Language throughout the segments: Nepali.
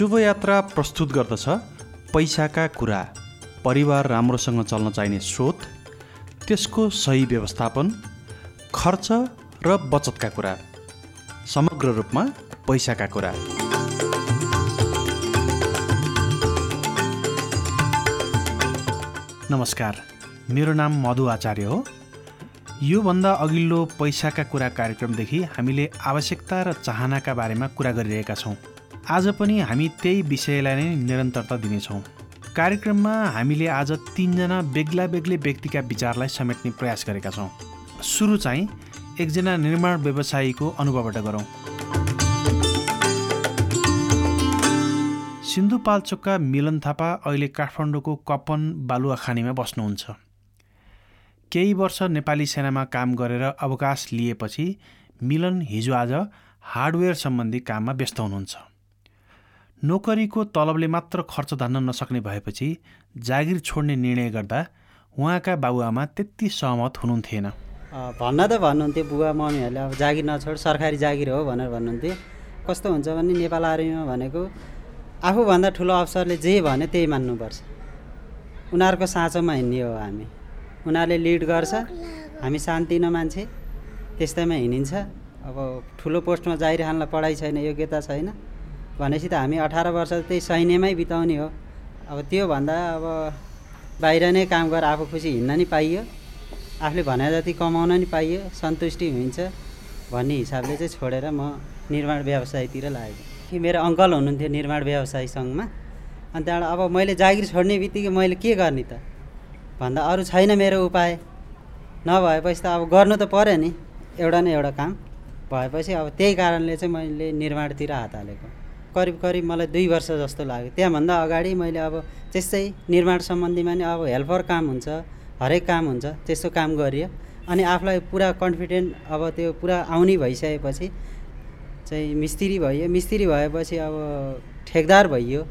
शुभयात्रा प्रस्तुत गर्दछ। पैसाका कुरा। परिवार राम्रोसँग चल्न चाहिने स्रोत। त्यसको सही व्यवस्थापन। खर्च र बचतका कुरा। समग्र रूपमा पैसाका कुरा। नमस्कार। मेरो नाम मधु आचार्य हो। योभन्दा अघिल्लो पैसाका कुरा कार्यक्रमदेखि हामीले आवश्यकता र चाहनाका बारेमा कुरा गरिरहेका छौँ। आज पनि हामी त्यही विषयलाई नै निरन्तरता दिनेछौँ। कार्यक्रममा हामीले आज तिनजना बेग्ला बेग्लै व्यक्तिका विचारलाई समेट्ने प्रयास गरेका छौँ। सुरु चाहिँ एकजना निर्माण व्यवसायीको अनुभवबाट गरौँ। सिन्धुपाल्चोकका मिलन थापा अहिले काठमाडौँको कपन बालुवा खानीमा बस्नुहुन्छ। केही वर्ष नेपाली सेनामा काम गरेर अवकाश लिएपछि मिलन हिजो आज हार्डवेयर सम्बन्धी काममा व्यस्त हुनुहुन्छ। नोकरीको तलबले मात्र खर्च धान्न नसक्ने भएपछि जागिर छोड्ने निर्णय गर्दा उहाँका बाबुआमा त्यति सहमत हुनुहुन्थेन। भन्न त भन्नुहुन्थ्यो बुवा मम्मीहरूले अब जागिर नछोड सरकारी जागिर हो भनेर भन्नुहुन्थ्यो। कस्तो हुन्छ भने नेपाल आर्मीमा भनेको आफूभन्दा ठुलो अफसरले जे भन्यो त्यही मान्नुपर्छ। उनीहरूको साँचोमा हिँड्ने हो हामी। उनीहरूले लिड गर्छ हामी शान्तिनो मान्छे त्यस्तैमा हिँडिन्छ। अब ठुलो पोस्टमा खानलाई पढाइ छैन योग्यता छैन। भनेपछि त हामी अठार वर्ष त्यही सैन्यमै बिताउने हो। अब त्योभन्दा अब बाहिर नै काम गरेर आफू खुसी हिँड्न नि पाइयो। आफूले भने जति कमाउन नि पाइयो सन्तुष्टि हुन्छ भन्ने हिसाबले चाहिँ छोडेर म निर्माण व्यवसायतिर लागेको मेरो अङ्कल हुनुहुन्थ्यो निर्माण व्यवसाय सङ्घमा। अनि त्यहाँबाट अब मैले जागिर छोड्ने बित्तिकै मैले के गर्ने त? भन्दा अरू छैन मेरो उपाय। नभएपछि त अब गर्नु त पऱ्यो नि। एउटा न एउटा काम। भएपछि अब त्यही कारणले चाहिँ मैले निर्माणतिर हात हालेको। करिब करिब मलाई दुई वर्ष जस्तो लाग्यो। त्यहाँभन्दा अगाडि मैले अब त्यस्तै निर्माण सम्बन्धीमा नि अब हेल्पर काम हुन्छ हरेक काम हुन्छ त्यस्तो काम गरियो। अनि आफूलाई पुरा कन्फिडेन्ट अब त्यो पुरा आउने भइसकेपछि चाहिँ मिस्त्री भयो मिस्त्री भएपछि अब ठेकदार भइयो।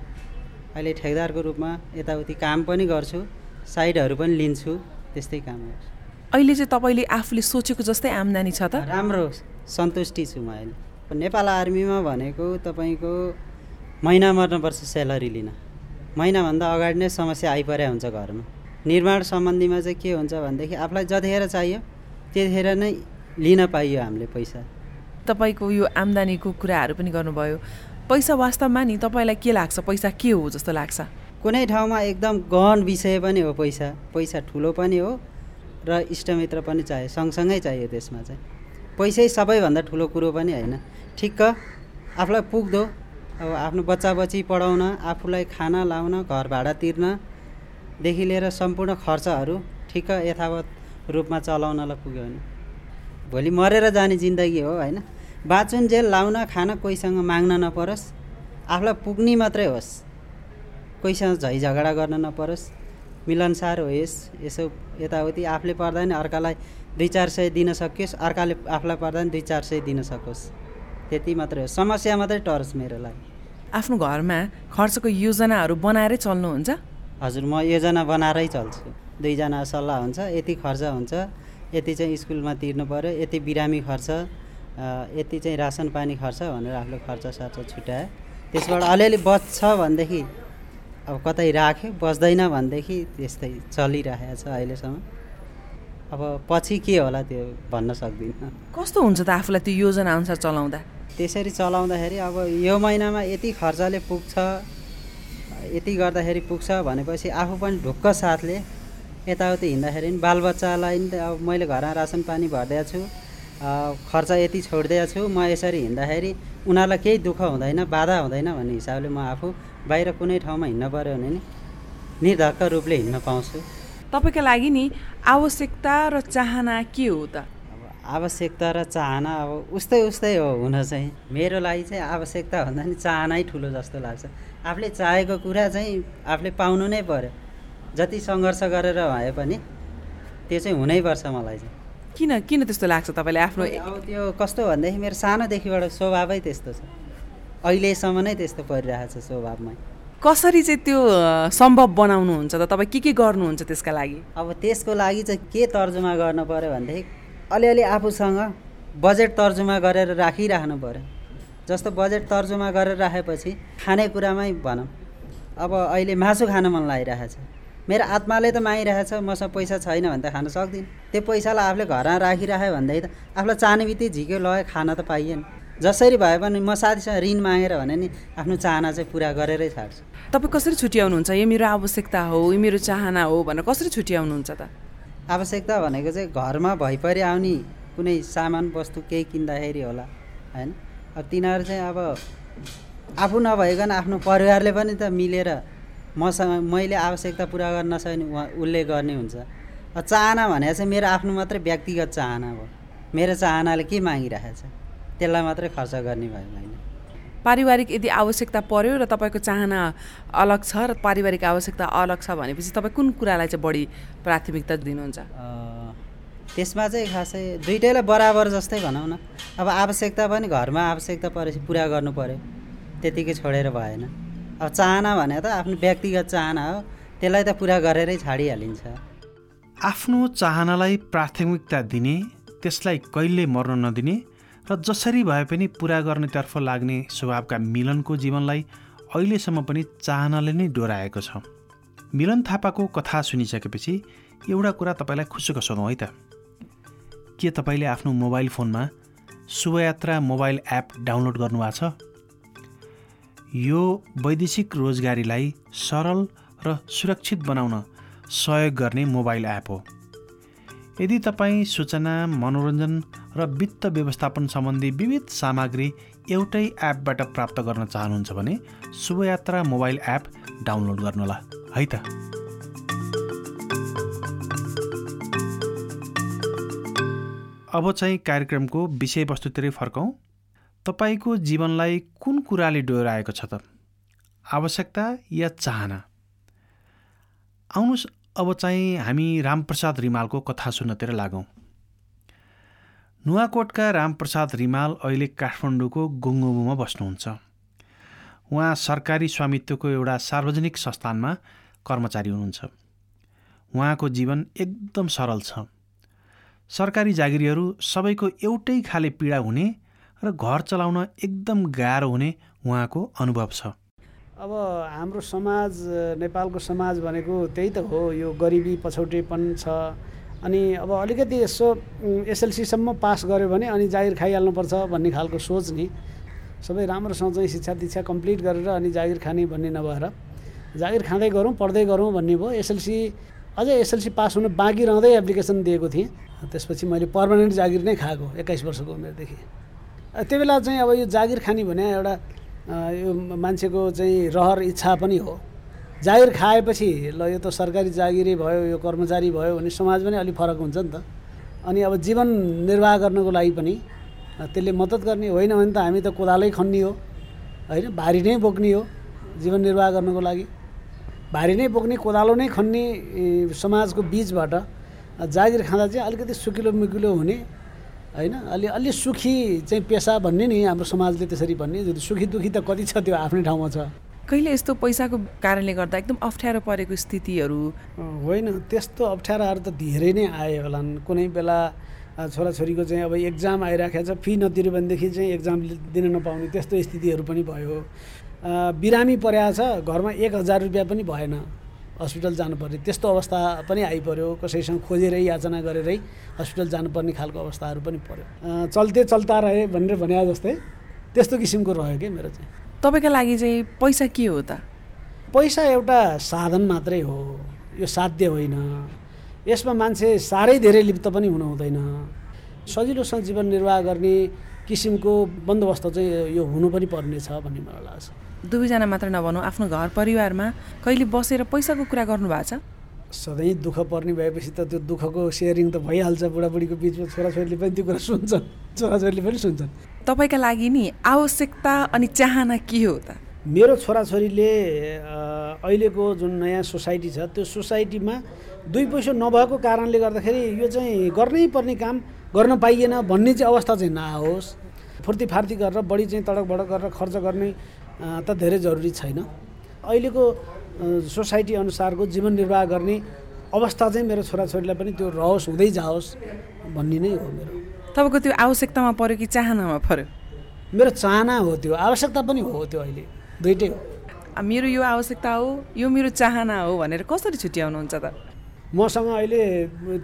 अहिले ठेकदारको रूपमा यताउति काम पनि गर्छु साइडहरू पनि लिन्छु त्यस्तै काम गर्छु। अहिले चाहिँ तपाईँले आफूले सोचेको जस्तै आम्दानी छ त? राम्रो सन्तुष्टि छु म अहिले। नेपाल आर्मीमा भनेको तपाईँको महिना मर्नुपर्छ स्यालेरी लिन। महिनाभन्दा अगाडि नै समस्या आइपरे हुन्छ घरमा। निर्माण सम्बन्धीमा चाहिँ के हुन्छ भनेदेखि आफूलाई जतिखेर चाहियो त्यतिखेर नै लिन पाइयो हामीले पैसा। तपाईँको यो आम्दानीको कुराहरू पनि गर्नुभयो। पैसा वास्तवमा नि तपाईँलाई के लाग्छ? पैसा के हो जस्तो लाग्छ? कुनै ठाउँमा एकदम गहन विषय पनि हो पैसा। पैसा ठुलो पनि हो र इष्टमित्र पनि चाहियो सँगसँगै चाहियो त्यसमा चाहिँ। पैसै सबैभन्दा ठुलो कुरो पनि होइन। ठिक्क आफूलाई पुग्दो। अब आफ्नो बच्चा बच्ची पढाउन आफूलाई खाना लाउन घर भाडा तिर्नदेखि लिएर सम्पूर्ण खर्चहरू ठिक्क यथावत रूपमा चलाउनलाई पुग्यो भने। भोलि मरेर जाने जिन्दगी हो होइन? बाँचुन्जेल लाउन खान कोहीसँग माग्न नपरोस्। आफूलाई पुग्ने मात्रै होस्। कोहीसँग झै झगडा गर्न नपरोस्। मिलनसार होस् यसो यताउति आफूले पर्दा नि अर्कालाई दुई चार सय दिन सकियोस्। अर्काले आफूलाई पर्दा नि दुई चार सय दिन सकोस्। त्यति मात्रै हो। समस्या मात्रै टरोस् मेरो लागि। आफ्नो घरमा खर्चको योजनाहरू बनाएरै चल्नुहुन्छ? हजुर म योजना बनाएरै चल्छु। दुईजना सल्लाह हुन्छ यति खर्च हुन्छ यति चाहिँ स्कुलमा तिर्नु पऱ्यो यति बिरामी खर्च यति चाहिँ रासन पानी खर्च भनेर आफूले खर्च सर्च छुट्यायो त्यसबाट अलिअलि बच्छ भनेदेखि अब कतै राख्यो बस्दैन भनेदेखि त्यस्तै चलिरहेको छ अहिलेसम्म। अब पछि के होला त्यो भन्न सक्दिनँ। कस्तो हुन्छ त आफूलाई त्यो योजना अनुसार चलाउँदा? त्यसरी चलाउँदाखेरि अब यो महिनामा यति खर्चले पुग्छ यति गर्दाखेरि पुग्छ भनेपछि आफू पनि ढुक्क साथले यताउति हिँड्दाखेरि पनि बालबच्चालाई नि अब मैले घरमा रासन पानी भरिदिएको छु खर्च यति छोडिदिएको छु म यसरी हिँड्दाखेरि उनीहरूलाई केही दुःख हुँदैन बाधा हुँदैन भन्ने हिसाबले म आफू बाहिर कुनै ठाउँमा हिँड्न पऱ्यो भने नि निर्धक्क रूपले हिँड्न पाउँछु। तपाईँको लागि नि आवश्यकता र चाहना के हो त? आवश्यकता र चाहना अब उस्तै उस्तै हो हुन चाहिँ। मेरो लागि चाहिँ आवश्यकता भन्दा नि चाहनै ठुलो जस्तो लाग्छ। आफूले चाहेको कुरा चाहिँ आफूले पाउनु नै पऱ्यो जति सङ्घर्ष गरेर भए पनि त्यो चाहिँ हुनैपर्छ मलाई चाहिँ। किन किन त्यस्तो लाग्छ तपाईँले आफ्नो अब त्यो कस्तो भनेदेखि मेरो सानोदेखिबाट स्वभावै त्यस्तो छ। अहिलेसम्म नै त्यस्तो परिरहेको छ स्वभावमै कसरी चाहिँ त्यो सम्भव बनाउनुहुन्छ त? तपाईँ के के गर्नुहुन्छ त्यसका लागि? अब त्यसको लागि चाहिँ के तर्जुमा गर्नु पऱ्यो भनेदेखि अलिअलि आफूसँग बजेट तर्जुमा गरेर राखिराख्नु पऱ्यो। जस्तो बजेट तर्जुमा गरेर राखेपछि खानेकुरामै भनौँ। अब अहिले मासु खान मन लागिरहेछ। मेरो आत्माले त मागिरहेछ मसँग पैसा छैन भने त खान सक्दिनँ। त्यो पैसालाई आफूले घरमा राखिराख्यो भनेदेखि त आफूलाई चाहने बित्तिकै झिक्यो लग्यो खान त पाइएन। जसरी भए पनि म साथीसँग ऋण मागेर भने नि आफ्नो चाहना चाहिँ पुरा गरेरै छाड्छु। तपाईँ कसरी छुट्याउनुहुन्छ? यो मेरो आवश्यकता हो यो मेरो चाहना हो भनेर कसरी छुट्याउनुहुन्छ त? आवश्यकता भनेको चाहिँ घरमा भइपरि आउने कुनै सामान वस्तु केही किन्दाखेरि होला होइन अब तिनीहरू चाहिँ अब आफू नभइकन आफ्नो परिवारले पनि त मिलेर मसँग मैले आवश्यकता पुरा गर्न नसके भने उहाँ उसले गर्ने हुन्छ। चाहना भनेको चाहिँ मेरो आफ्नो मात्रै व्यक्तिगत चाहना हो। मेरो चाहनाले के मागिरहेको छ त्यसलाई मात्रै खर्च गर्ने भयो मैले। पारिवारिक यदि आवश्यकता पर्यो र तपाईँको चाहना अलग छ र पारिवारिक आवश्यकता अलग छ भनेपछि तपाईँ कुन कुरालाई चाहिँ बढी प्राथमिकता दिनुहुन्छ? अँ, त्यसमा चाहिँ खासै दुइटैलाई बराबर जस्तै भनौँ न। अब आवश्यकता पनि घरमा आवश्यकता परेपछि पुरा गर्नु पऱ्यो त्यतिकै छोडेर भएन। अब चाहना भने त आफ्नो व्यक्तिगत चाहना हो। त्यसलाई त पुरा गरेरै छाडिहालिन्छ आफ्नो चाहनालाई प्राथमिकता दिने त्यसलाई कहिले मर्न नदिने र जसरी भए पनि पुरा गर्नेतर्फ लाग्ने स्वभावका मिलनको जीवनलाई अहिलेसम्म पनि चाहनाले नै डोराएको छ। मिलन थापाको कथा सुनिसकेपछि एउटा कुरा तपाईँलाई खुसुक सोधौँ है त। के तपाईँले आफ्नो मोबाइल फोनमा शुभयात्रा मोबाइल एप डाउनलोड गर्नुभएको छ? यो वैदेशिक रोजगारीलाई सरल र सुरक्षित बनाउन सहयोग गर्ने मोबाइल एप हो। यदि तपाईँ सूचना मनोरञ्जन र वित्त व्यवस्थापन सम्बन्धी विविध सामग्री एउटै एपबाट प्राप्त गर्न चाहनुहुन्छ भने शुभयात्रा मोबाइल एप डाउनलोड गर्नुहोला। है त? अब चाहिँ कार्यक्रमको विषयवस्तुतिरै फर्कौँ। तपाईँको जीवनलाई कुन कुराले डोराएको छ त? आवश्यकता या चाहना? आउनुहोस् अब चाहिँ हामी रामप्रसाद रिमालको कथा सुन्नतिर लागौँ। नुवाकोटका रामप्रसाद रिमाल अहिले काठमाडौँको गुङ्गुबुमा बस्नुहुन्छ। उहाँ सरकारी स्वामित्वको एउटा सार्वजनिक संस्थानमा कर्मचारी हुनुहुन्छ। उहाँको जीवन एकदम सरल छ। सरकारी जागिरीहरू सबैको एउटै खाले पीडा हुने र घर चलाउन एकदम गाह्रो हुने उहाँको अनुभव छ। अब हाम्रो समाज नेपालको समाज भनेको त्यही त हो यो गरिबी पछौटेपन छ। अनि अब अलिकति यसो एसएलसीसम्म पास गऱ्यो भने अनि जागिर खाइहाल्नुपर्छ भन्ने खालको सोच नि। सबै राम्रोसँग चाहिँ शिक्षा दीक्षा कम्प्लिट गरेर अनि जागिर खाने भन्ने नभएर। जागिर खाँदै गरौँ पढ्दै गरौँ भन्ने भयो। एसएलसी अझै एसएलसी पास हुनु बाँकी रहँदै एप्लिकेसन दिएको थिएँ। त्यसपछि मैले पर्मानेन्ट जागिर नै खाएको एक्काइस वर्षको उमेरदेखि। त्यो बेला चाहिँ अब यो जागिर खाने भने एउटा यो मान्छेको चाहिँ रहर इच्छा पनि हो। जागिर खाएपछि ल यो त सरकारी जागिरै भयो यो कर्मचारी भयो भने समाज पनि अलिक फरक हुन्छ नि त। अनि अब जीवन निर्वाह गर्नको लागि पनि त्यसले मद्दत गर्ने होइन भने त हामी त कोदालै खन्ने हो। होइन भारी नै बोक्ने हो जीवन निर्वाह गर्नको लागि। भारी नै बोक्ने कोदालो नै खन्ने समाजको बिचबाट जागिर खाँदा चाहिँ अलिकति सुकिलो मुकिलो हुने होइन? अलि अलि सुखी चाहिँ पेसा भन्ने नि हाम्रो समाजले त्यसरी भन्ने। सुखी दुखी त कति छ त्यो आफ्नै ठाउँमा छ। कहिले यस्तो पैसाको कारणले गर्दा एकदम अप्ठ्यारो परेको स्थितिहरू? होइन। त्यस्तो अप्ठ्याराहरू त धेरै नै आए होलान्। कुनै बेला छोराछोरीको चाहिँ अब एक्जाम आइराखेको छ फी नतिर्यो भनेदेखि चाहिँ एक्जाम दिन नपाउने त्यस्तो स्थितिहरू पनि भयो। बिरामी परेको छ। घरमा एक हजार रुपियाँ पनि भएन। हस्पिटल जानुपर्ने। त्यस्तो अवस्था पनि आइपऱ्यो। कसैसँग खोजेरै याचना गरेरै हस्पिटल जानुपर्ने खालको अवस्थाहरू पनि पऱ्यो। चल्ते चल्ता रहे भनेर भने जस्तै त्यस्तो किसिमको रह्यो क्या मेरो चाहिँ। तपाईँको लागि चाहिँ पैसा के हो त? पैसा एउटा साधन मात्रै हो। यो साध्य होइन। यसमा मान्छे साह्रै धेरै लिप्त पनि हुनु हुँदैन। सजिलोसँग जीवन निर्वाह गर्ने किसिमको बन्दोबस्त चाहिँ यो हुनु पनि पर्नेछ भन्ने मलाई लाग्छ। दुवैजना मात्र नभनौँ आफ्नो घर परिवारमा कहिले बसेर पैसाको कुरा गर्नुभएको छ? सधैँ दुःख पर्ने भएपछि त त्यो दुःखको सेयरिङ त भइहाल्छ बुढाबुढीको बिचमा छोराछोरीले पनि त्यो कुरा सुन्छन्। छोराछोरीले पनि सुन्छन्। तपाईँका लागि नि आवश्यकता अनि चाहना के हो त? मेरो छोराछोरीले अहिलेको जुन नयाँ सोसाइटी छ त्यो सोसाइटीमा दुई पैसा नभएको कारणले गर्दाखेरि यो चाहिँ गर्नै पर्ने काम गर्न पाइएन भन्ने चाहिँ अवस्था चाहिँ नआओस्। फुर्ती फार्ती गरेर बढी चाहिँ तडक भडक गरेर खर्च गर्ने त धेरै जरुरी छैन। अहिलेको सोसाइटी अनुसारको जीवन निर्वाह गर्ने अवस्था चाहिँ मेरो छोराछोरीलाई पनि त्यो रहोस् हुँदै जाओस् भन्ने नै हो मेरो। तपाईँको त्यो आवश्यकतामा पऱ्यो कि चाहनामा पऱ्यो मेरो चाहना हो त्यो आवश्यकता पनि हो त्यो अहिले दुइटै हो। मेरो यो आवश्यकता हो यो मेरो चाहना हो भनेर कसरी छुट्याउनुहुन्छ त? मसँग अहिले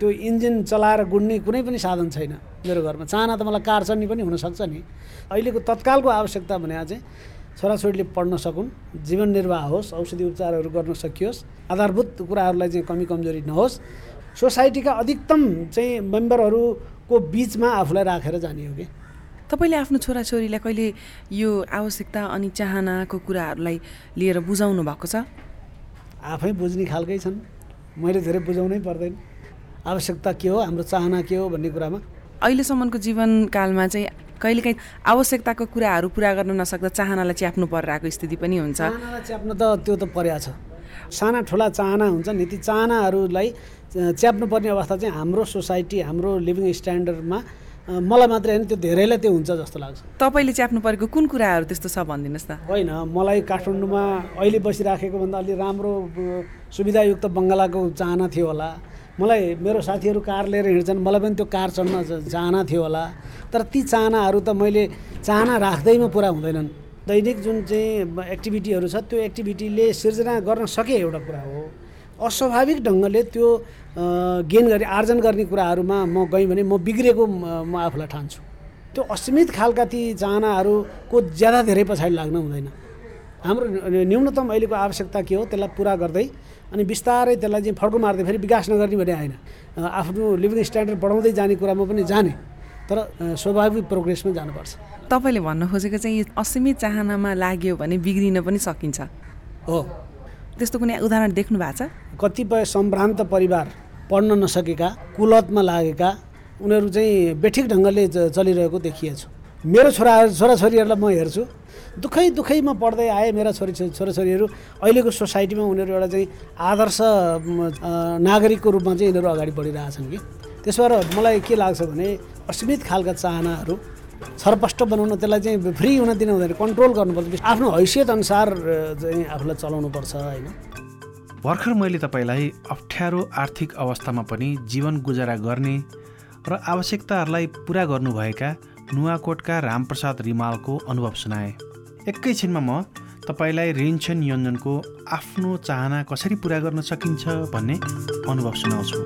त्यो इन्जिन चलाएर गुड्ने कुनै पनि साधन छैन मेरो घरमा। चाहना त मलाई कार चढ्ने पनि हुनसक्छ नि। अहिलेको तत्कालको आवश्यकता भने चाहिँ छोराछोरीले पढ्न सकुन्। जीवन निर्वाह होस् औषधि उपचारहरू गर्न सकियोस्। आधारभूत कुराहरूलाई चाहिँ कमी कमजोरी नहोस्। सोसाइटीका अधिकतम चाहिँ मेम्बरहरूको बिचमा आफूलाई राखेर जाने हो कि? तपाईँले आफ्नो छोराछोरीलाई कहिले यो आवश्यकता अनि चाहनाको कुराहरूलाई लिएर बुझाउनु भएको छ? आफै बुझ्ने खालकै छन्। मैले धेरै बुझाउनै पर्दैन। आवश्यकता के हो हाम्रो चाहना के हो भन्ने कुरामा? अहिलेसम्मको जीवनकालमा चाहिँ कहिलेकाहीँ आवश्यकताको कुराहरू पुरा गर्न नसक्दा चाहनालाई च्याप्नु परिरहेको स्थिति पनि हुन्छ। च्याप्न त त्यो त पर्या छ। साना ठुला चाहना हुन्छ नि ती चाहनाहरूलाई च्याप्नु पर्ने अवस्था चाहिँ हाम्रो सोसाइटी हाम्रो लिभिङ स्ट्यान्डर्डमा मलाई मात्रै होइन त्यो धेरैलाई त्यो हुन्छ जस्तो लाग्छ। तपाईँले च्याप्नु परेको कुन कुराहरू त्यस्तो छ भनिदिनुहोस् न। होइन मलाई काठमाडौँमा अहिले बसिराखेको भन्दा अलि राम्रो सुविधायुक्त बङ्गलाको चाहना थियो होला। मलाई मेरो साथीहरू कार लिएर हिँड्छन्। मलाई पनि त्यो कार चढ्न चाहना थियो होला। तर ती चाहनाहरू त मैले चाहना राख्दैमा पुरा हुँदैनन्। दैनिक जुन चाहिँ एक्टिभिटीहरू छ त्यो एक्टिभिटीले सिर्जना गर्न सके एउटा कुरा हो। अस्वाभाविक ढङ्गले त्यो गेन गरी आर्जन गर्ने कुराहरूमा म गएँ भने म बिग्रेको म आफूलाई ठान्छु। त्यो असीमित खालका ती चाहनाहरूको ज्यादा धेरै पछाडि लाग्न हुँदैन। हाम्रो न्यू- न्यूनतम अहिलेको आवश्यकता के हो त्यसलाई पुरा गर्दै अनि बिस्तारै त्यसलाई चाहिँ फड्को मार्दै फेरि विकास नगर्ने भने होइन। अ, आफ्नो लिभिङ स्ट्यान्डर्ड बढाउँदै जाने कुरामा पनि जाने तर स्वाभाविक प्रोग्रेसमा जानुपर्छ। तपाईँले भन्न खोजेको चाहिँ असीमित चाहनामा लाग्यो भने बिग्रिन पनि सकिन्छ। हो। त्यस्तो कुनै उदाहरण देख्नु भएको छ? कतिपय सम्भ्रान्त परिवार पढ्न नसकेका कुलतमा लागेका उनीहरू चाहिँ बेठिक ढङ्गले चलिरहेको देखिएछु। मेरो छोरा छोराछोरीहरूलाई म हेर्छु। दुःखै दुःखैमा पढ्दै आए मेरा छोरी छोराछोरीहरू। अहिलेको सोसाइटीमा उनीहरू एउटा चाहिँ आदर्श नागरिकको रूपमा चाहिँ यिनीहरू अगाडि बढिरहेछन् कि। त्यसो भएर मलाई के लाग्छ भने असीमित खालका चाहनाहरू छरपष्ट बनाउन त्यसलाई चाहिँ फ्री हुन दिनु हुँदैन कन्ट्रोल गर्नुपर्छ आफ्नो हैसियत अनुसार चाहिँ आफूलाई चलाउनुपर्छ होइन? भर्खर मैले तपाईँलाई अप्ठ्यारो आर्थिक अवस्थामा पनि जीवन गुजारा गर्ने र आवश्यकताहरूलाई पुरा गर्नुभएका नुवाकोटका रामप्रसाद रिमालको अनुभव सुनाएँ। एकैछिनमा म तपाईँलाई रेन्सन योजनको आफ्नो चाहना कसरी पुरा गर्न सकिन्छ भन्ने अनुभव सुनाउँछु।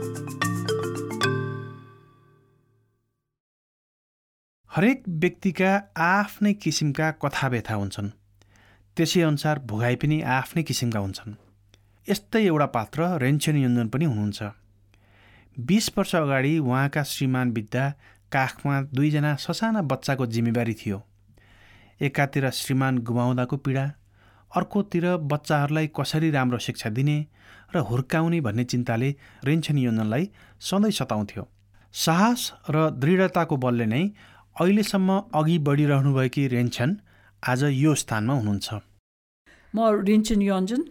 हरेक व्यक्तिका आफ्नै किसिमका कथा व्यथा हुन्छन्। त्यसै अनुसार भोगाइ पनि आफ्नै किसिमका हुन्छन्। यस्तै एउटा पात्र रेन्सन योन्जन पनि हुनुहुन्छ। बिस वर्ष अगाडि उहाँका श्रीमान विद्या काखमा दुईजना ससाना बच्चाको जिम्मेवारी थियो। एकातिर श्रीमान गुमाउँदाको पीडा अर्कोतिर बच्चाहरूलाई कसरी राम्रो शिक्षा दिने र हुर्काउने भन्ने चिन्ताले रेन्सन योजनलाई सधैँ सताउँथ्यो। साहस र दृढताको बलले नै अहिलेसम्म अघि बढिरहनुभएकी रेन्सन आज यो स्थानमा हुनुहुन्छ। म रिन्चन योन्जन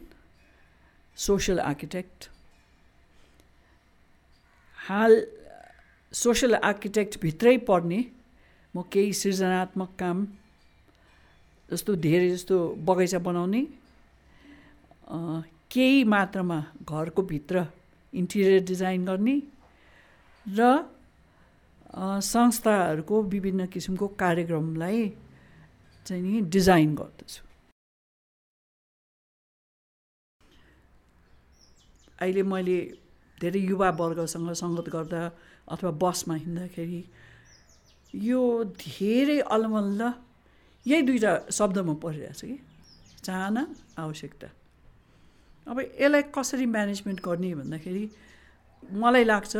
सोसल आर्किटेक्ट हाल सोसल आर्किटेक्टभित्रै पर्ने म केही सृजनात्मक काम जस्तो धेरै जस्तो बगैँचा बनाउने केही मात्रामा घरको भित्र इन्टिरियर डिजाइन गर्ने र संस्थाहरूको विभिन्न किसिमको कार्यक्रमलाई चाहिँ नि डिजाइन गर्दछु। अहिले मैले धेरै युवा वर्गसँग सङ्गत गर्दा अथवा बसमा हिँड्दाखेरि यो धेरै अलमल्ल यही दुईवटा शब्दमा परिरहेछ कि चाहना आवश्यकता अब यसलाई कसरी म्यानेजमेन्ट गर्ने भन्दाखेरि मलाई लाग्छ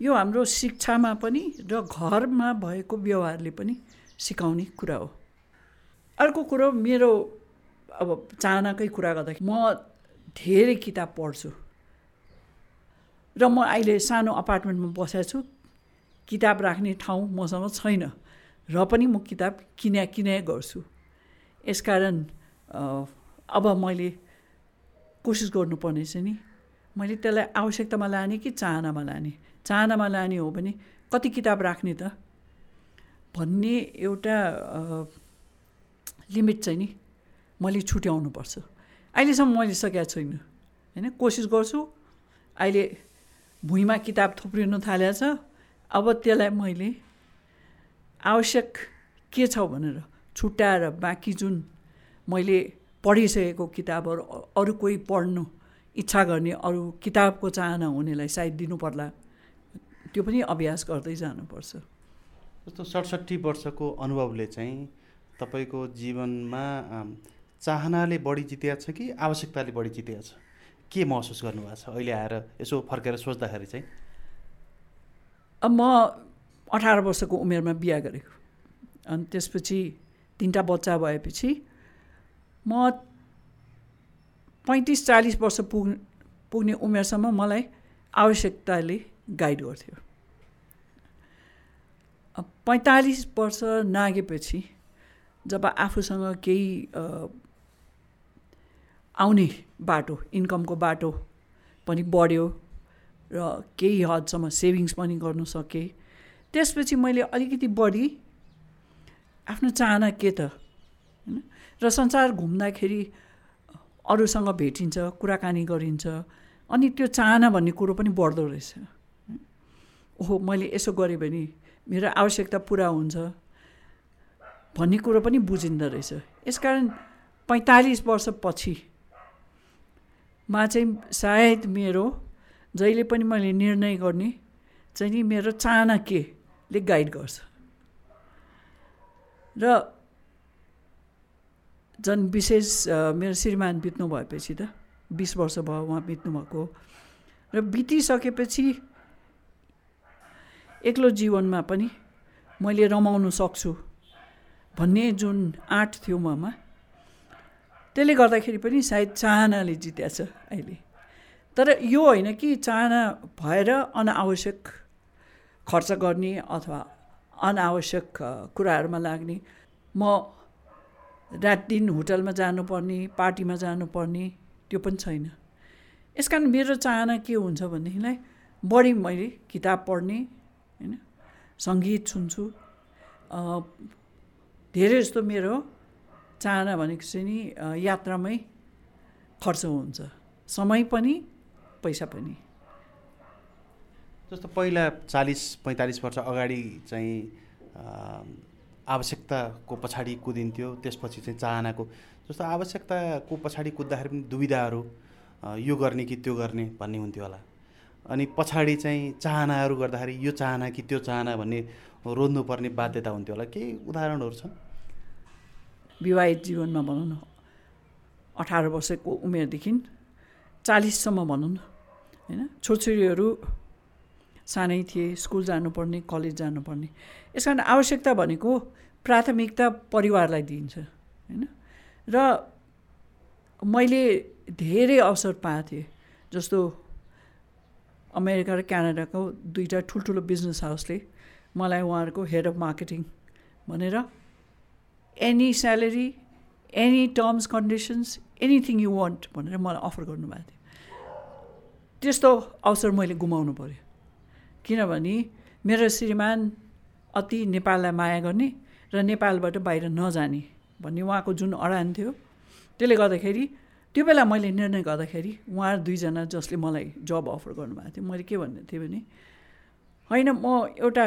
यो हाम्रो शिक्षामा पनि र घरमा भएको व्यवहारले पनि सिकाउने कुरा हो अर्को कुरो मेरो अब चाहनाकै कुरा गर्दाखेरि म धेरै किताब पढ्छु र म अहिले सानो अपार्टमेन्टमा बसेको छु। किताब राख्ने ठाउँ मसँग छैन र पनि म किताब किन्या किन्या गर्छु। यसकारण अब मैले कोसिस गर्नुपर्ने चाहिँ नि। मैले त्यसलाई आवश्यकतामा लाने कि चाहनामा लाने? चाहनामा लाने हो भने कति किताब राख्ने त? भन्ने एउटा लिमिट चाहिँ नि मैले छुट्याउनुपर्छ। अहिलेसम्म मैले सकेको छैन। होइन कोसिस गर्छु। अहिले भुइँमा किताब थुप्रिनु थालेको छ अब त्यसलाई मैले आवश्यक के छ भनेर छुट्याएर बाँकी जुन मैले पढिसकेको किताबहरू अरू कोही पढ्नु इच्छा गर्ने अरू किताबको चाहना हुनेलाई सायद दिनु पर्ला। त्यो पनि अभ्यास गर्दै जानुपर्छ। जस्तो सडसट्ठी वर्षको अनुभवले चाहिँ तपाईँको जीवनमा चाहनाले बढी जितेको छ कि आवश्यकताले बढी जितेको छ? के महसुस गर्नुभएको छ? अहिले आएर यसो फर्केर सोच्दाखेरि चाहिँ। म अठार वर्षको उमेरमा बिहा गरेको। अनि त्यसपछि तिनवटा बच्चा भएपछि म पैँतिस चालिस वर्ष पुग पुग्ने उमेरसम्म मलाई आवश्यकताले गाइड गर्थ्यो। पैँतालिस वर्ष नागेपछि जब आफूसँग केही आउने बाटो इन्कमको बाटो पनि बढ्यो र केही हदसम्म सेभिङ्स पनि गर्नु सकेँ। त्यसपछि मैले अलिकति बढी आफ्नो चाहना के त? होइन? र संसार घुम्दाखेरि अरूसँग भेटिन्छ कुराकानी गरिन्छ अनि त्यो चाहना भन्ने कुरो पनि बढ्दो रहेछ। ओहो मैले यसो गरेँ भने मेरो आवश्यकता पुरा हुन्छ भन्ने कुरो पनि बुझिँदो रहेछ। यसकारण पैँतालिस वर्षपछि मा चाहिँ सायद मेरो जहिले पनि मैले निर्णय गर्ने चाहिँ नि मेरो चाहना केले गाइड गर्छ। र झन् विशेष मेरो श्रीमान बित्नु भएपछि त बिस वर्ष भयो उहाँ बित्नु भएको र बितिसकेपछि एक्लो जीवनमा पनि मैले रमाउनु सक्छु भन्ने जुन आँट थियो ममा त्यसले गर्दाखेरि पनि सायद चाहनाले जित्या छ अहिले। तर यो होइन कि चाहना भएर अनावश्यक खर्च गर्ने अथवा अनावश्यक कुराहरूमा लाग्ने म रात दिन होटलमा जानुपर्ने पार्टीमा जानुपर्ने त्यो पनि छैन। यस कारण मेरो चाहना के हुन्छ भनेदेखिलाई बढी मैले किताब पढ्ने होइन सङ्गीत सुन्छु धेरै जस्तो मेरो चाहना भनेको चाहिँ नि यात्रामै खर्च हुन्छ। समय पनि पैसा पनि। जस्तो पहिला चालिस पैँतालिस वर्ष अगाडि चाहिँ आवश्यकताको पछाडि कुदिन्थ्यो त्यसपछि चाहिँ चाहनाको। जस्तो आवश्यकताको पछाडि कुद्दाखेरि पनि दुविधाहरू यो गर्ने कि त्यो गर्ने भन्ने हुन्थ्यो होला। अनि पछाडि चाहिँ चाहनाहरू गर्दाखेरि यो चाहना कि त्यो चाहना भन्ने रोज्नुपर्ने बाध्यता हुन्थ्यो होला। केही उदाहरणहरू छन्? विवाहित जीवनमा भनौँ न अठार वर्षको उमेरदेखि चालिससम्म भनौँ न होइन छोरछोरीहरू सानै थिए स्कुल जानुपर्ने कलेज जानुपर्ने यस कारण आवश्यकता भनेको प्राथमिकता परिवारलाई दिइन्छ होइन र मैले धेरै अवसर पाएको थिएँ जस्तो अमेरिका र क्यानाडाको दुईवटा ठुल्ठुलो बिजनेस हाउसले मलाई उहाँहरूको हेड अफ मार्केटिङ भनेर any salary any terms conditions anything you want भनेर मलाई अफर गर्नुभएको थियो। त्यस्तो अवसर मैले गुमाउनु पऱ्यो किनभने मेरो श्रीमान अति नेपाललाई माया गर्ने र नेपालबाट बाहिर नजाने भन्ने उहाँको जुन अडान थियो त्यसले गर्दाखेरि त्यो बेला मैले निर्णय गर्दाखेरि उहाँ दुईजना जसले मलाई जब अफर गर्नुभएको थियो मैले के भन्ने थिएँ भने होइन म एउटा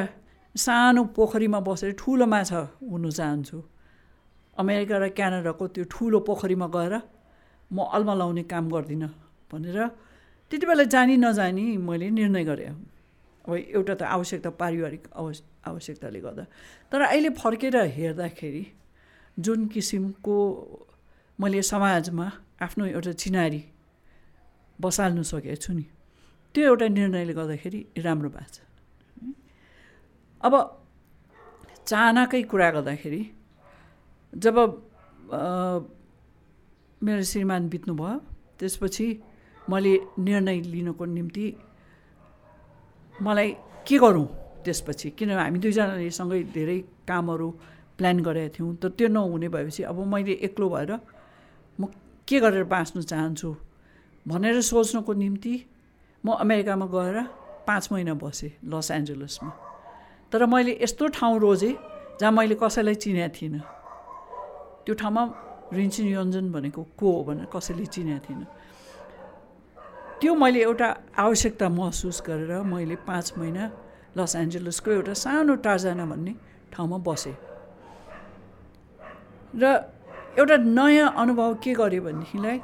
सानो पोखरीमा बसेर ठुलो माछा हुनु चाहन्छु। अमेरिका र क्यानाडाको त्यो ठुलो पोखरीमा गएर म अल्मा लाउने काम गर्दिनँ भनेर त्यति बेला जानी नजानी मैले निर्णय गरेँ। अब एउटा त आवश्यकता पारिवारिक आवश्य आवश्यकताले गर्दा। तर अहिले फर्केर हेर्दाखेरि जुन किसिमको मैले समाजमा आफ्नो एउटा चिनारी बसाल्नु सकेको छु नि त्यो एउटा निर्णयले गर्दाखेरि राम्रो भएको छ। अब चाहनाकै कुरा गर्दाखेरि जब मेरो श्रीमान बित्नुभयो त्यसपछि मैले निर्णय लिनको निम्ति मलाई के गरौँ त्यसपछि? किनभने हामी दुईजनाले सँगै धेरै कामहरू प्लान गरेका थियौँ तर त्यो नहुने भएपछि अब मैले एक्लो भएर म के गरेर बाँच्न चाहन्छु भनेर सोच्नको निम्ति म अमेरिकामा गएर पाँच महिना बसेँ लस एन्जलसमा। तर मैले यस्तो ठाउँ रोजेँ जहाँ मैले कसैलाई चिनेको थिइनँ। त्यो ठाउँमा रिन्चिन योन्जन भनेको को हो भनेर कसैले चिनेको थिइनँ त्यो मैले एउटा आवश्यकता महसुस गरेर मैले पाँच महिना लस एन्जलसको एउटा सानो टार्जाना भन्ने ठाउँमा बसेँ। र एउटा नयाँ अनुभव के गरेँ भनेदेखिलाई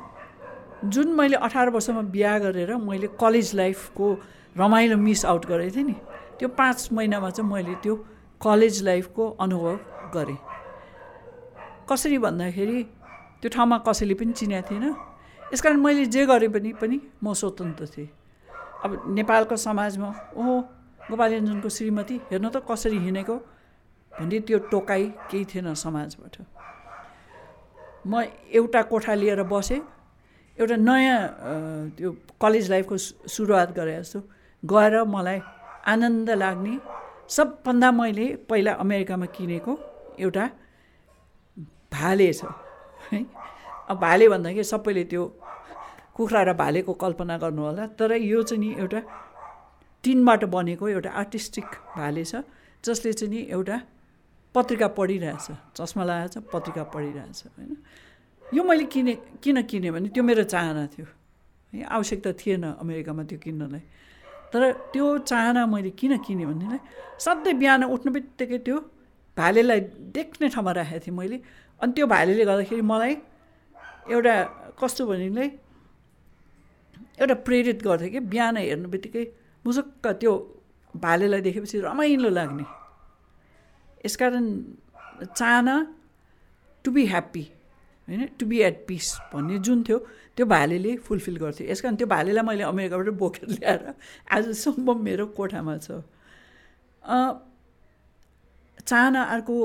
जुन मैले अठार वर्षमा बिहा गरेर मैले कलेज लाइफको रमाइलो मिस आउट गरेको थिएँ नि त्यो पाँच महिनामा चाहिँ मैले त्यो कलेज लाइफको अनुभव गरेँ। कसरी भन्दाखेरि त्यो ठाउँमा कसैले पनि चिनेको थिएन। यस कारण मैले जे गरेँ पनि पनि म स्वतन्त्र थिएँ। अब नेपालको समाजमा ओहो गोपालञ्जनको श्रीमती हेर्नु त कसरी हिँडेको? भन्ने त्यो टोकाइ केही थिएन समाजबाट। म एउटा कोठा लिएर बसेँ एउटा नयाँ त्यो कलेज लाइफको सुरुवात गरे जस्तो। गएर मलाई आनन्द लाग्ने। सबभन्दा मैले पहिला अमेरिकामा किनेको एउटा भाले छ है? अब भाले भन्दाखेरि सबैले त्यो कुखुरा र भालेको कल्पना गर्नु होला तर यो चाहिँ नि एउटा टिनबाट बनेको एउटा आर्टिस्टिक भाले छ जसले चाहिँ नि एउटा पत्रिका पढिरहेछ चस्मा लगाएको छ पत्रिका पढिरहेछ होइन? यो मैले किने किन किनेँ भने त्यो मेरो चाहना थियो। है? आवश्यकता थिएन अमेरिकामा त्यो किन्नलाई। तर त्यो चाहना मैले किन किनेँ भनेलाई सधैँ बिहान उठ्ने बित्तिकै त्यो भालेलाई देख्ने ठाउँमा राखेको थिएँ मैले। अनि त्यो भालेले गर्दाखेरि मलाई एउटा कस्तो भनेलाई एउटा प्रेरित गर्थ्यो कि बिहान हेर्नु बित्तिकै मुजुक्क त्यो भालेलाई देखेपछि रमाइलो लाग्ने। यसकारण चाहना टु बी ह्याप्पी होइन टु बी एट पिस भन्ने जुन थियो त्यो भालेले फुलफिल गर्थ्यो यस कारण त्यो भालेलाई मैले अमेरिकाबाट बोकेर ल्याएर आजसम्म मेरो कोठामा छ। चाहना अर्को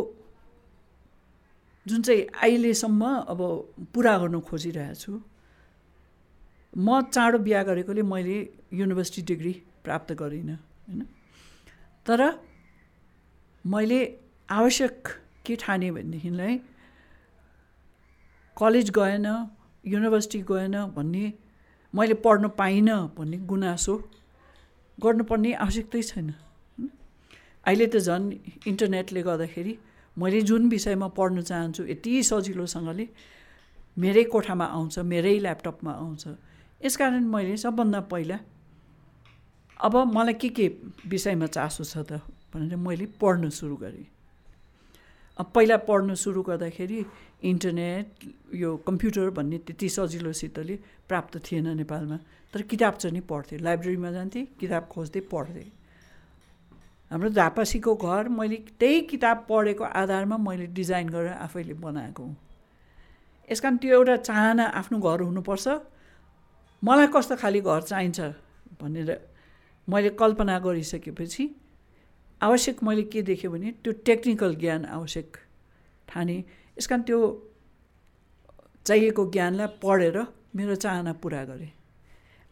जुन चाहिँ अहिलेसम्म अब पुरा गर्नु खोजिरहेको छु म चाँडो बिहा गरेकोले मैले युनिभर्सिटी डिग्री प्राप्त गरिनँ होइन? तर मैले आवश्यक के ठाने भनेदेखिलाई कलेज गएन युनिभर्सिटी गएन भन्ने मैले पढ्न पाइनँ भन्ने गुनासो गर्नुपर्ने आवश्यकतै छैन अहिले त झन् इन्टरनेटले गर्दाखेरि मैले जुन विषयमा पढ्न चाहन्छु यति सजिलोसँगले मेरै कोठामा आउँछ मेरै ल्यापटपमा आउँछ। यसकारण मैले सबभन्दा पहिला अब मलाई के के विषयमा चासो छ त भनेर मैले पढ्न सुरु गरेँ। अब पहिला पढ्न सुरु गर्दाखेरि इन्टरनेट यो कम्प्युटर भन्ने त्यति सजिलोसितले प्राप्त थिएन नेपालमा तर किताब चाहिँ नि पढ्थेँ। लाइब्रेरीमा जान्थेँ किताब खोज्दै पढ्थेँ। हाम्रो झापासीको घर मैले त्यही किताब पढेको आधारमा मैले डिजाइन गरेर आफैले बनाएको हुँ। यस कारण त्यो एउटा चाहना आफ्नो घर हुनुपर्छ। मलाई कस्तो खाले घर चाहिन्छ भनेर मैले कल्पना गरिसकेपछि आवश्यक मैले के देखेँ भने त्यो टेक्निकल ज्ञान आवश्यक ठाने। यस कारण त्यो चाहिएको ज्ञानलाई पढेर मेरो चाहना पुरा गरेँ।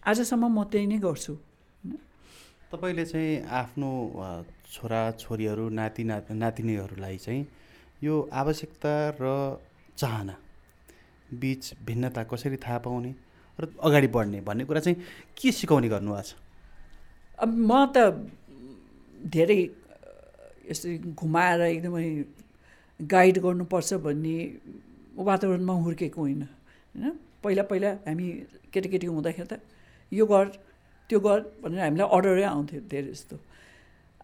आजसम्म म त्यही नै गर्छु। तपाईँले चाहिँ आफ्नो छोरा छोरीहरू नाति ना नातिनीहरूलाई चाहिँ यो आवश्यकता र चाहना बिच भिन्नता कसरी थाहा पाउने र अगाडि बढ्ने भन्ने कुरा चाहिँ के सिकाउने गर्नुभएको छ? अब म त धेरै यसरी घुमाएर एकदमै गाइड गर्नुपर्छ भन्ने वातावरणमा हुर्केको होइन। होइन? पहिला पहिला हामी केटाकेटी हुँदाखेरि त यो गर त्यो गर भनेर हामीलाई अर्डरै आउँथ्यो धेरै जस्तो।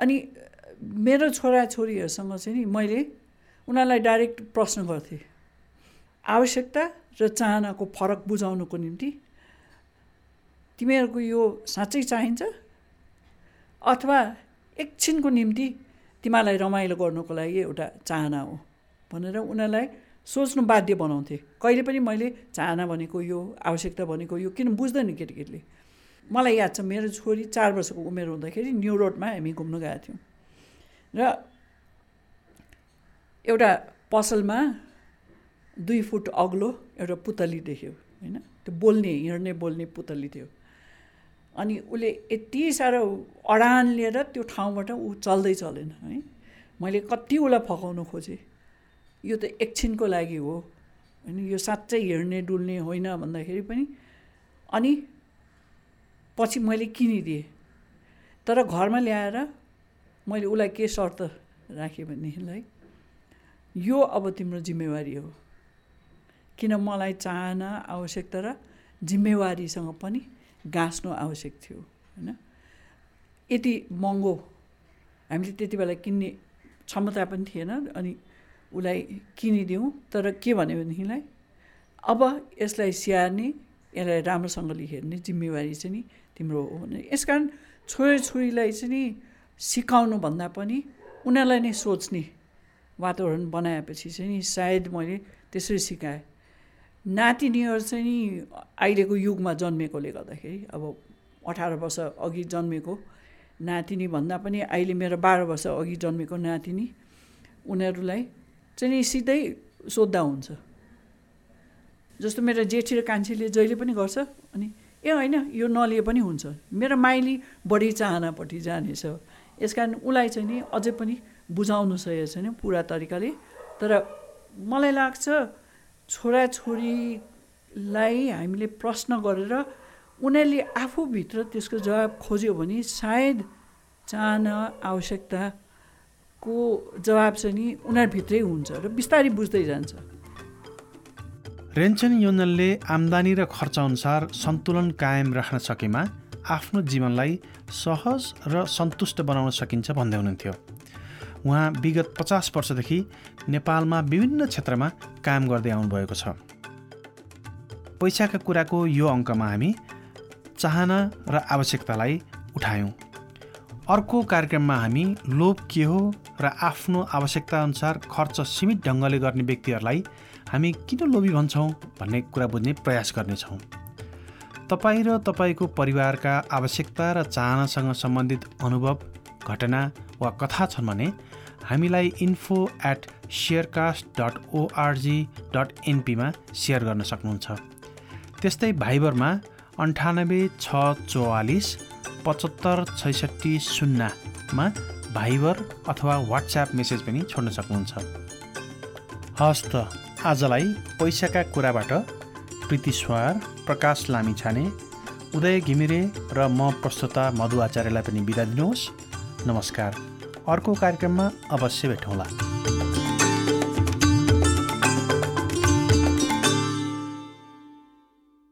अनि मेरो छोराछोरीहरूसँग चाहिँ नि मैले उनीहरूलाई डाइरेक्ट प्रश्न गर्थेँ आवश्यकता र चाहनाको फरक बुझाउनुको निम्ति तिमीहरूको यो साँच्चै चाहिन्छ अथवा एकछिनको निम्ति तिमीहरूलाई रमाइलो गर्नुको लागि एउटा चाहना हो भनेर उनीहरूलाई सोच्नु बाध्य बनाउँथेँ। कहिले पनि मैले चाहना भनेको यो आवश्यकता भनेको यो किन बुझ्दैन केटीकेटीले मलाई याद छ मेरो छोरी चार वर्षको उमेर हुँदाखेरि न्यु रोडमा हामी घुम्नु गएका थियौँ। र एउटा पसलमा दुई फुट अग्लो एउटा पुतली देख्यो होइन? त्यो बोल्ने हिँड्ने बोल्ने पुतली थियो। अनि उसले यति साह्रो अडान लिएर त्यो ठाउँबाट ऊ चल्दै चलेन है? मैले कति उसलाई फकाउनु खोजेँ। यो त एकछिनको लागि हो होइन? यो साँच्चै हिँड्ने डुल्ने होइन भन्दाखेरि पनि। अनि पछि मैले किनिदिएँ। तर घरमा ल्याएर मैले उसलाई के शर्त राखेँ भनेदेखिलाई यो अब तिम्रो जिम्मेवारी हो। किन मलाई चाहना आवश्यकता र जिम्मेवारीसँग पनि गाँच्नु आवश्यक थियो होइन? यति महँगो हामीले त्यति बेला किन्ने क्षमता पनि थिएन अनि उसलाई किनिदिउँ। तर के भन्यो भनेदेखिलाई अब यसलाई स्याहार्ने यसलाई राम्रोसँगले हेर्ने जिम्मेवारी चाहिँ नि तिम्रो हो भने यस कारण छोराछोरीलाई चाहिँ नि सिकाउनु भन्दा पनि उनीहरूलाई नै सोच्ने वातावरण बनाएपछि चाहिँ नि सायद मैले त्यसरी सिकाएँ। नातिनीहरू चाहिँ नि अहिलेको युगमा जन्मेकोले गर्दाखेरि अब अठार वर्ष अघि जन्मेको नातिनी भन्दा पनि अहिले मेरो बाह्र वर्ष अघि जन्मेको नातिनी उनीहरूलाई चाहिँ नि सिधै सोद्धा हुन्छ। जस्तो मेरो जेठी र कान्छीले जहिले पनि गर्छ अनि ए होइन यो नलिए पनि हुन्छ। मेरो माइली बढी चाहनापट्टि जानेछ। यस कारण उसलाई चाहिँ नि अझै पनि बुझाउनु सकेको छैन पुरा तरिकाले। तर मलाई लाग्छ छोराछोरीलाई हामीले प्रश्न गरेर उनीहरूले आफूभित्र त्यसको जवाब खोज्यो भने सायद चाहना आवश्यकताको जवाब चाहिँ नि उनीहरूभित्रै हुन्छ र बिस्तारै बुझ्दै जान्छ। रेन्चन योनलले आम्दानी र खर्चअनुसार सन्तुलन कायम राख्न सकेमा आफ्नो जीवनलाई सहज र सन्तुष्ट बनाउन सकिन्छ भन्दै हुनुहुन्थ्यो। उहाँ विगत पचास वर्षदेखि नेपालमा विभिन्न क्षेत्रमा काम गर्दै आउनुभएको छ। पैसाका कुराको यो अङ्कमा हामी चाहना र आवश्यकतालाई उठायौँ। अर्को कार्यक्रममा हामी लोभ के हो र आफ्नो आवश्यकताअनुसार खर्च सीमित ढङ्गले गर्ने व्यक्तिहरूलाई हामी किन लोभी भन्छौँ भन्ने कुरा बुझ्ने प्रयास गर्नेछौँ। तपाईँ र तपाईँको परिवारका आवश्यकता र चाहनासँग सम्बन्धित अनुभव घटना वा कथा छन् भने हामीलाई info at Sharecast dot ORG dot एनपीमा share गर्न सक्नुहुन्छ। त्यस्तै भाइबरमा अन्ठानब्बे छ चौवालिस पचहत्तर छैसठी शून्यमा भाइबर अथवा वाट्सएप मेसेज पनि छोड्न सक्नुहुन्छ। हस् त आजलाई पैसाका कुराबाट प्रीति स्वार प्रकाश लामिछाने उदय घिमिरे र म प्रस्तुता मधु आचार्यलाई पनि बिदा दिनुहोस्। नमस्कार। अर्को कार्यक्रममा अवश्य भेटौँला।